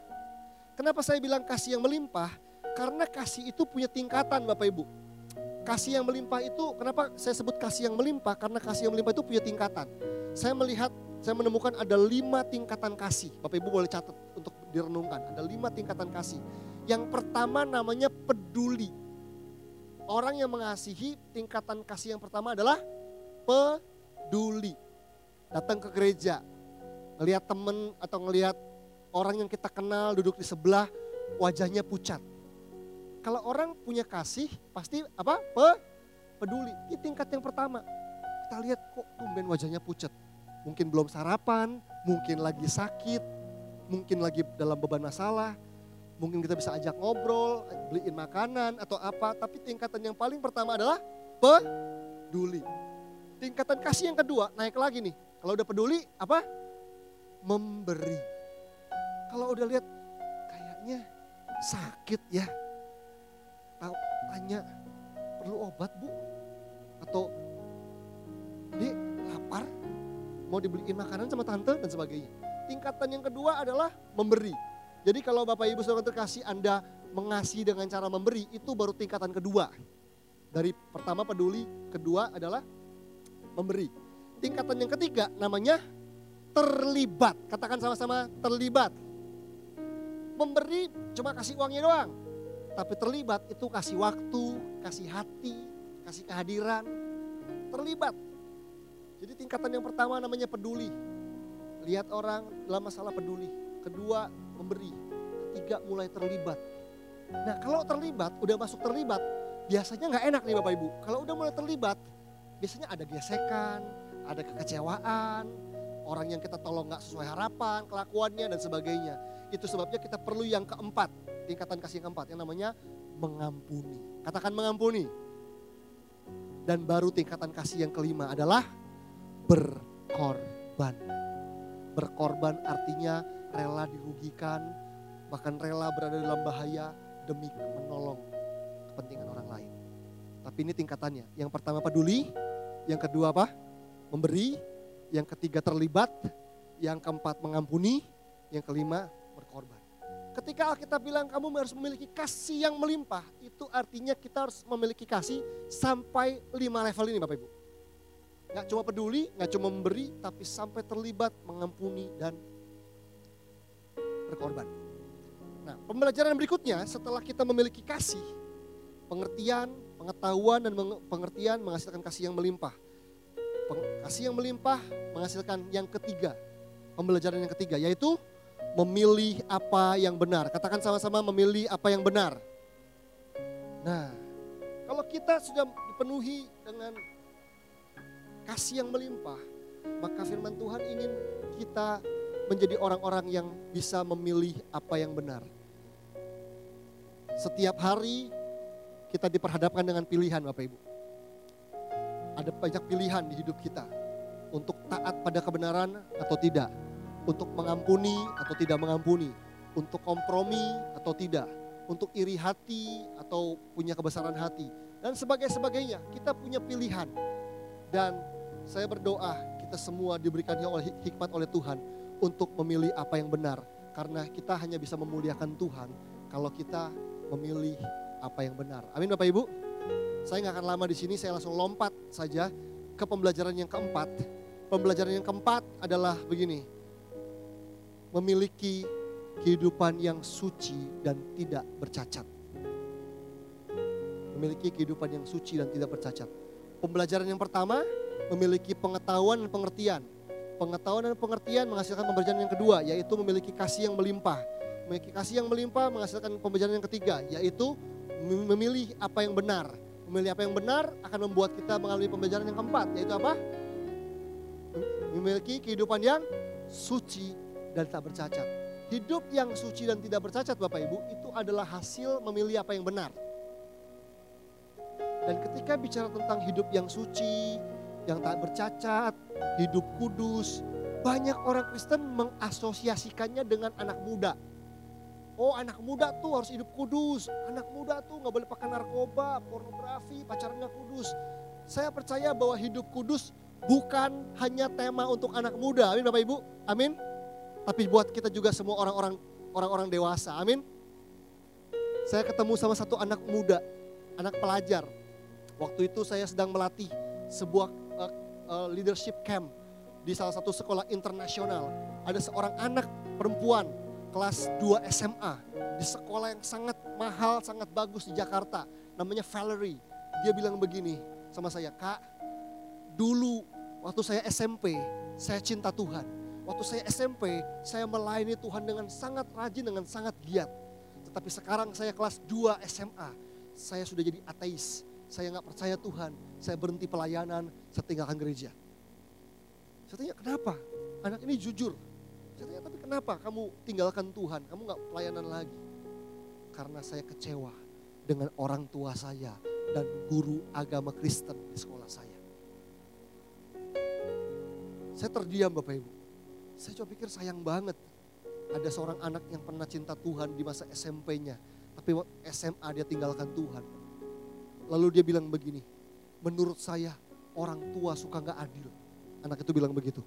Kenapa saya bilang kasih yang melimpah? Karena kasih itu punya tingkatan Bapak Ibu. Kasih yang melimpah itu, kenapa saya sebut kasih yang melimpah? Karena kasih yang melimpah itu punya tingkatan. Saya melihat, saya menemukan ada lima tingkatan kasih. Bapak Ibu boleh catat untuk direnungkan. Ada lima tingkatan kasih. Yang pertama namanya peduli. Orang yang mengasihi tingkatan kasih yang pertama adalah peduli. Datang ke gereja, ngelihat temen atau ngelihat orang yang kita kenal duduk di sebelah, wajahnya pucat. Kalau orang punya kasih, pasti apa? Pe, peduli. Ini tingkat yang pertama. Kita lihat kok tumben wajahnya pucat. Mungkin belum sarapan, mungkin lagi sakit, mungkin lagi dalam beban masalah, mungkin kita bisa ajak ngobrol, beliin makanan atau apa, tapi tingkatan yang paling pertama adalah peduli. Tingkatan kasih yang kedua naik lagi nih. Kalau udah peduli apa? Memberi. Kalau udah lihat kayaknya sakit ya. Tanya perlu obat bu? Atau di lapar mau dibeliin makanan sama tante dan sebagainya tingkatan yang kedua adalah memberi. Jadi kalau Bapak Ibu Saudara terkasih Anda mengasihi dengan cara memberi, itu baru tingkatan kedua. Dari pertama peduli, kedua adalah memberi. Tingkatan yang ketiga namanya terlibat. Katakan sama-sama terlibat. Memberi cuma kasih uangnya doang. Tapi terlibat itu kasih waktu, kasih hati, kasih kehadiran. Terlibat. Jadi tingkatan yang pertama namanya peduli lihat orang dalam masalah peduli. Kedua, memberi. Ketiga, mulai terlibat. Nah kalau terlibat, udah masuk terlibat, biasanya nggak enak nih Bapak Ibu. Kalau udah mulai terlibat, biasanya ada gesekan, ada kekecewaan, orang yang kita tolong nggak sesuai harapan, kelakuannya dan sebagainya. Itu sebabnya kita perlu yang keempat, tingkatan kasih yang keempat, yang namanya mengampuni. Katakan mengampuni. Dan baru tingkatan kasih yang kelima adalah berkorban. Berkorban artinya rela dirugikan, bahkan rela berada dalam bahaya demi menolong kepentingan orang lain. Tapi ini tingkatannya. Yang pertama peduli, yang kedua apa? Memberi, yang ketiga terlibat, yang keempat mengampuni, yang kelima berkorban. Ketika Alkitab bilang kamu harus memiliki kasih yang melimpah, itu artinya kita harus memiliki kasih sampai lima level ini Bapak Ibu. Nggak cuma peduli, nggak cuma memberi, tapi sampai terlibat, mengampuni, dan berkorban. Nah, pembelajaran berikutnya setelah kita memiliki kasih, pengertian, pengetahuan, dan pengertian menghasilkan kasih yang melimpah. Kasih yang melimpah menghasilkan yang ketiga, pembelajaran yang ketiga, yaitu memilih apa yang benar. Katakan sama-sama memilih apa yang benar. Nah, kalau kita sudah dipenuhi dengan kasih yang melimpah, maka firman Tuhan ingin kita menjadi orang-orang yang bisa memilih apa yang benar. Setiap hari kita diperhadapkan dengan pilihan Bapak Ibu. Ada banyak pilihan di hidup kita untuk taat pada kebenaran atau tidak untuk mengampuni atau tidak mengampuni, untuk kompromi atau tidak, untuk iri hati atau punya kebesaran hati, dan sebagainya. Kita punya pilihan. Dan saya berdoa kita semua diberikan oleh hikmat oleh Tuhan untuk memilih apa yang benar. Karena kita hanya bisa memuliakan Tuhan kalau kita memilih apa yang benar. Amin Bapak Ibu. Saya nggak akan lama di sini, saya langsung lompat saja ke pembelajaran yang keempat. Pembelajaran yang keempat adalah begini memiliki kehidupan yang suci dan tidak bercacat. Memiliki kehidupan yang suci dan tidak bercacat. Pembelajaran yang pertama, memiliki pengetahuan dan pengertian. Pengetahuan dan pengertian menghasilkan pembelajaran yang kedua, yaitu memiliki kasih yang melimpah. Memiliki kasih yang melimpah menghasilkan pembelajaran yang ketiga, yaitu memilih apa yang benar. Memilih apa yang benar akan membuat kita mengalami pembelajaran yang keempat, yaitu apa? Memiliki kehidupan yang suci dan tak bercacat. Hidup yang suci dan tidak bercacat Bapak Ibu itu adalah hasil memilih apa yang benar. Dan ketika bicara tentang hidup yang suci, yang tak bercacat, hidup kudus, banyak orang Kristen mengasosiasikannya dengan anak muda. Oh anak muda tuh harus hidup kudus, anak muda tuh nggak boleh pakai narkoba, pornografi, pacaran nggak kudus. Saya percaya bahwa hidup kudus bukan hanya tema untuk anak muda, amin Bapak Ibu, amin tapi buat kita juga semua orang-orang orang-orang dewasa. Amin. Saya ketemu sama satu anak muda, anak pelajar. Waktu itu saya sedang melatih sebuah uh, uh, leadership camp di salah satu sekolah internasional. Ada seorang anak perempuan kelas 2 SMA di sekolah yang sangat mahal, sangat bagus di Jakarta. Namanya Valerie. Dia bilang begini sama saya, Kak, dulu waktu saya SMP, saya cinta Tuhan Waktu saya SMP, saya melayani Tuhan dengan sangat rajin, dengan sangat giat. Tetapi sekarang saya kelas 2 SMA, saya sudah jadi ateis. Saya nggak percaya Tuhan, saya berhenti pelayanan, saya tinggalkan gereja. Saya tanya, kenapa? Anak ini jujur. Saya tanya, tapi kenapa kamu tinggalkan Tuhan, kamu nggak pelayanan lagi? Karena saya kecewa dengan orang tua saya dan guru agama Kristen di sekolah saya. Saya terdiam Bapak Ibu. Saya coba pikir sayang banget. Ada seorang anak yang pernah cinta Tuhan di masa SMP-nya. Tapi SMA dia tinggalkan Tuhan. Lalu dia bilang begini, menurut saya orang tua suka gak adil. Anak itu bilang begitu.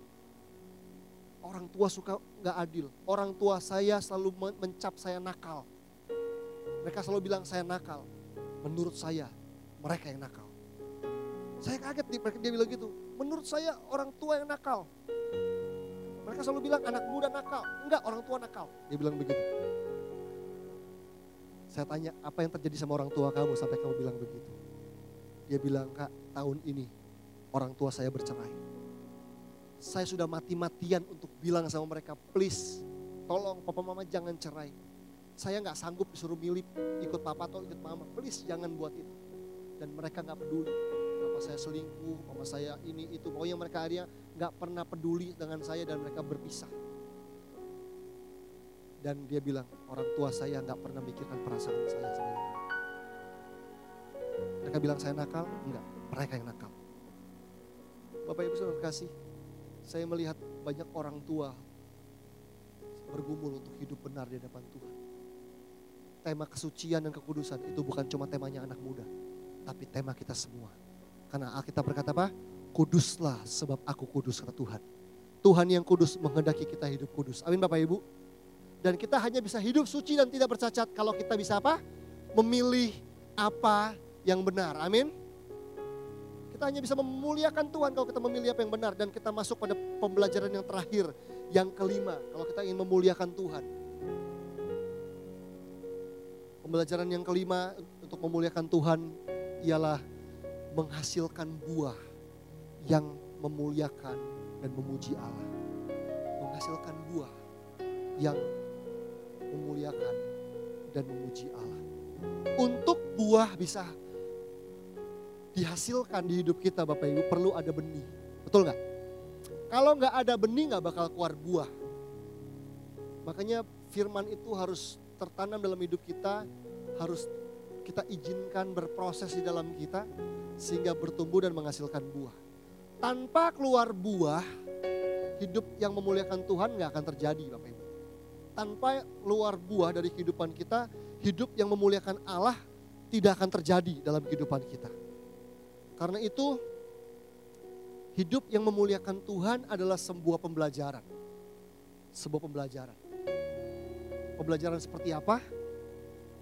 Orang tua suka gak adil. Orang tua saya selalu mencap saya nakal. Mereka selalu bilang saya nakal. Menurut saya mereka yang nakal. Saya kaget dia bilang gitu. Menurut saya orang tua yang nakal. Mereka selalu bilang anak muda nakal. Enggak, orang tua nakal. Dia bilang begitu. Saya tanya, apa yang terjadi sama orang tua kamu sampai kamu bilang begitu? Dia bilang, kak tahun ini orang tua saya bercerai. Saya sudah mati-matian untuk bilang sama mereka, please tolong papa mama jangan cerai. Saya nggak sanggup disuruh milih ikut papa atau ikut mama, please jangan buat itu. Dan mereka nggak peduli saya selingkuh, mama saya ini itu. Pokoknya mereka akhirnya nggak pernah peduli dengan saya dan mereka berpisah. Dan dia bilang, orang tua saya nggak pernah mikirkan perasaan saya sebagai Mereka bilang saya nakal, enggak, mereka yang nakal. Bapak Ibu saudara kasih, saya melihat banyak orang tua bergumul untuk hidup benar di hadapan Tuhan. tema kesucian dan kekudusan itu bukan cuma temanya anak muda, tapi tema kita semua. Karena Alkitab berkata apa? Kuduslah sebab aku kudus kata Tuhan. Tuhan yang kudus menghendaki kita hidup kudus. Amin Bapak Ibu. Dan kita hanya bisa hidup suci dan tidak bercacat kalau kita bisa apa? Memilih apa yang benar. Amin. Kita hanya bisa memuliakan Tuhan kalau kita memilih apa yang benar dan kita masuk pada pembelajaran yang terakhir, yang kelima. Kalau kita ingin memuliakan Tuhan. Pembelajaran yang kelima untuk memuliakan Tuhan ialah menghasilkan buah yang memuliakan dan memuji Allah. Menghasilkan buah yang memuliakan dan memuji Allah. Untuk buah bisa dihasilkan di hidup kita Bapak Ibu perlu ada benih. Betul nggak? Kalau nggak ada benih nggak bakal keluar buah. Makanya firman itu harus tertanam dalam hidup kita, harus kita izinkan berproses di dalam kita sehingga bertumbuh dan menghasilkan buah. Tanpa keluar buah, hidup yang memuliakan Tuhan nggak akan terjadi Bapak Ibu tanpa luar buah dari kehidupan kita, hidup yang memuliakan Allah tidak akan terjadi dalam kehidupan kita. Karena itu, hidup yang memuliakan Tuhan adalah sebuah pembelajaran. Sebuah pembelajaran. Pembelajaran seperti apa?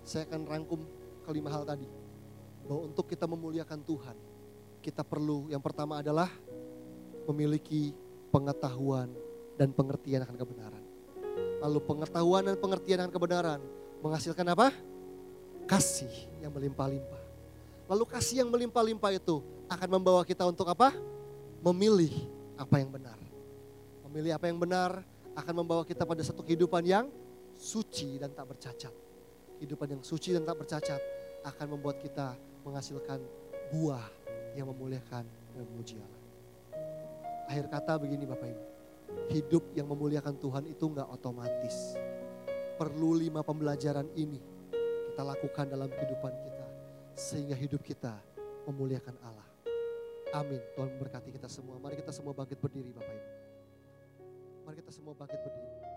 Saya akan rangkum kelima hal tadi. Bahwa untuk kita memuliakan Tuhan, kita perlu yang pertama adalah memiliki pengetahuan dan pengertian akan kebenaran. Lalu pengetahuan dan pengertian akan kebenaran menghasilkan apa? Kasih yang melimpah-limpah. Lalu kasih yang melimpah-limpah itu akan membawa kita untuk apa? Memilih apa yang benar. Memilih apa yang benar akan membawa kita pada satu kehidupan yang suci dan tak bercacat. Kehidupan yang suci dan tak bercacat akan membuat kita menghasilkan buah yang memuliakan dan memuji Allah. Akhir kata begini Bapak Ibu hidup yang memuliakan Tuhan itu nggak otomatis. Perlu lima pembelajaran ini kita lakukan dalam kehidupan kita. Sehingga hidup kita memuliakan Allah. Amin. Tuhan memberkati kita semua. Mari kita semua bangkit berdiri Bapak Ibu. Mari kita semua bangkit berdiri.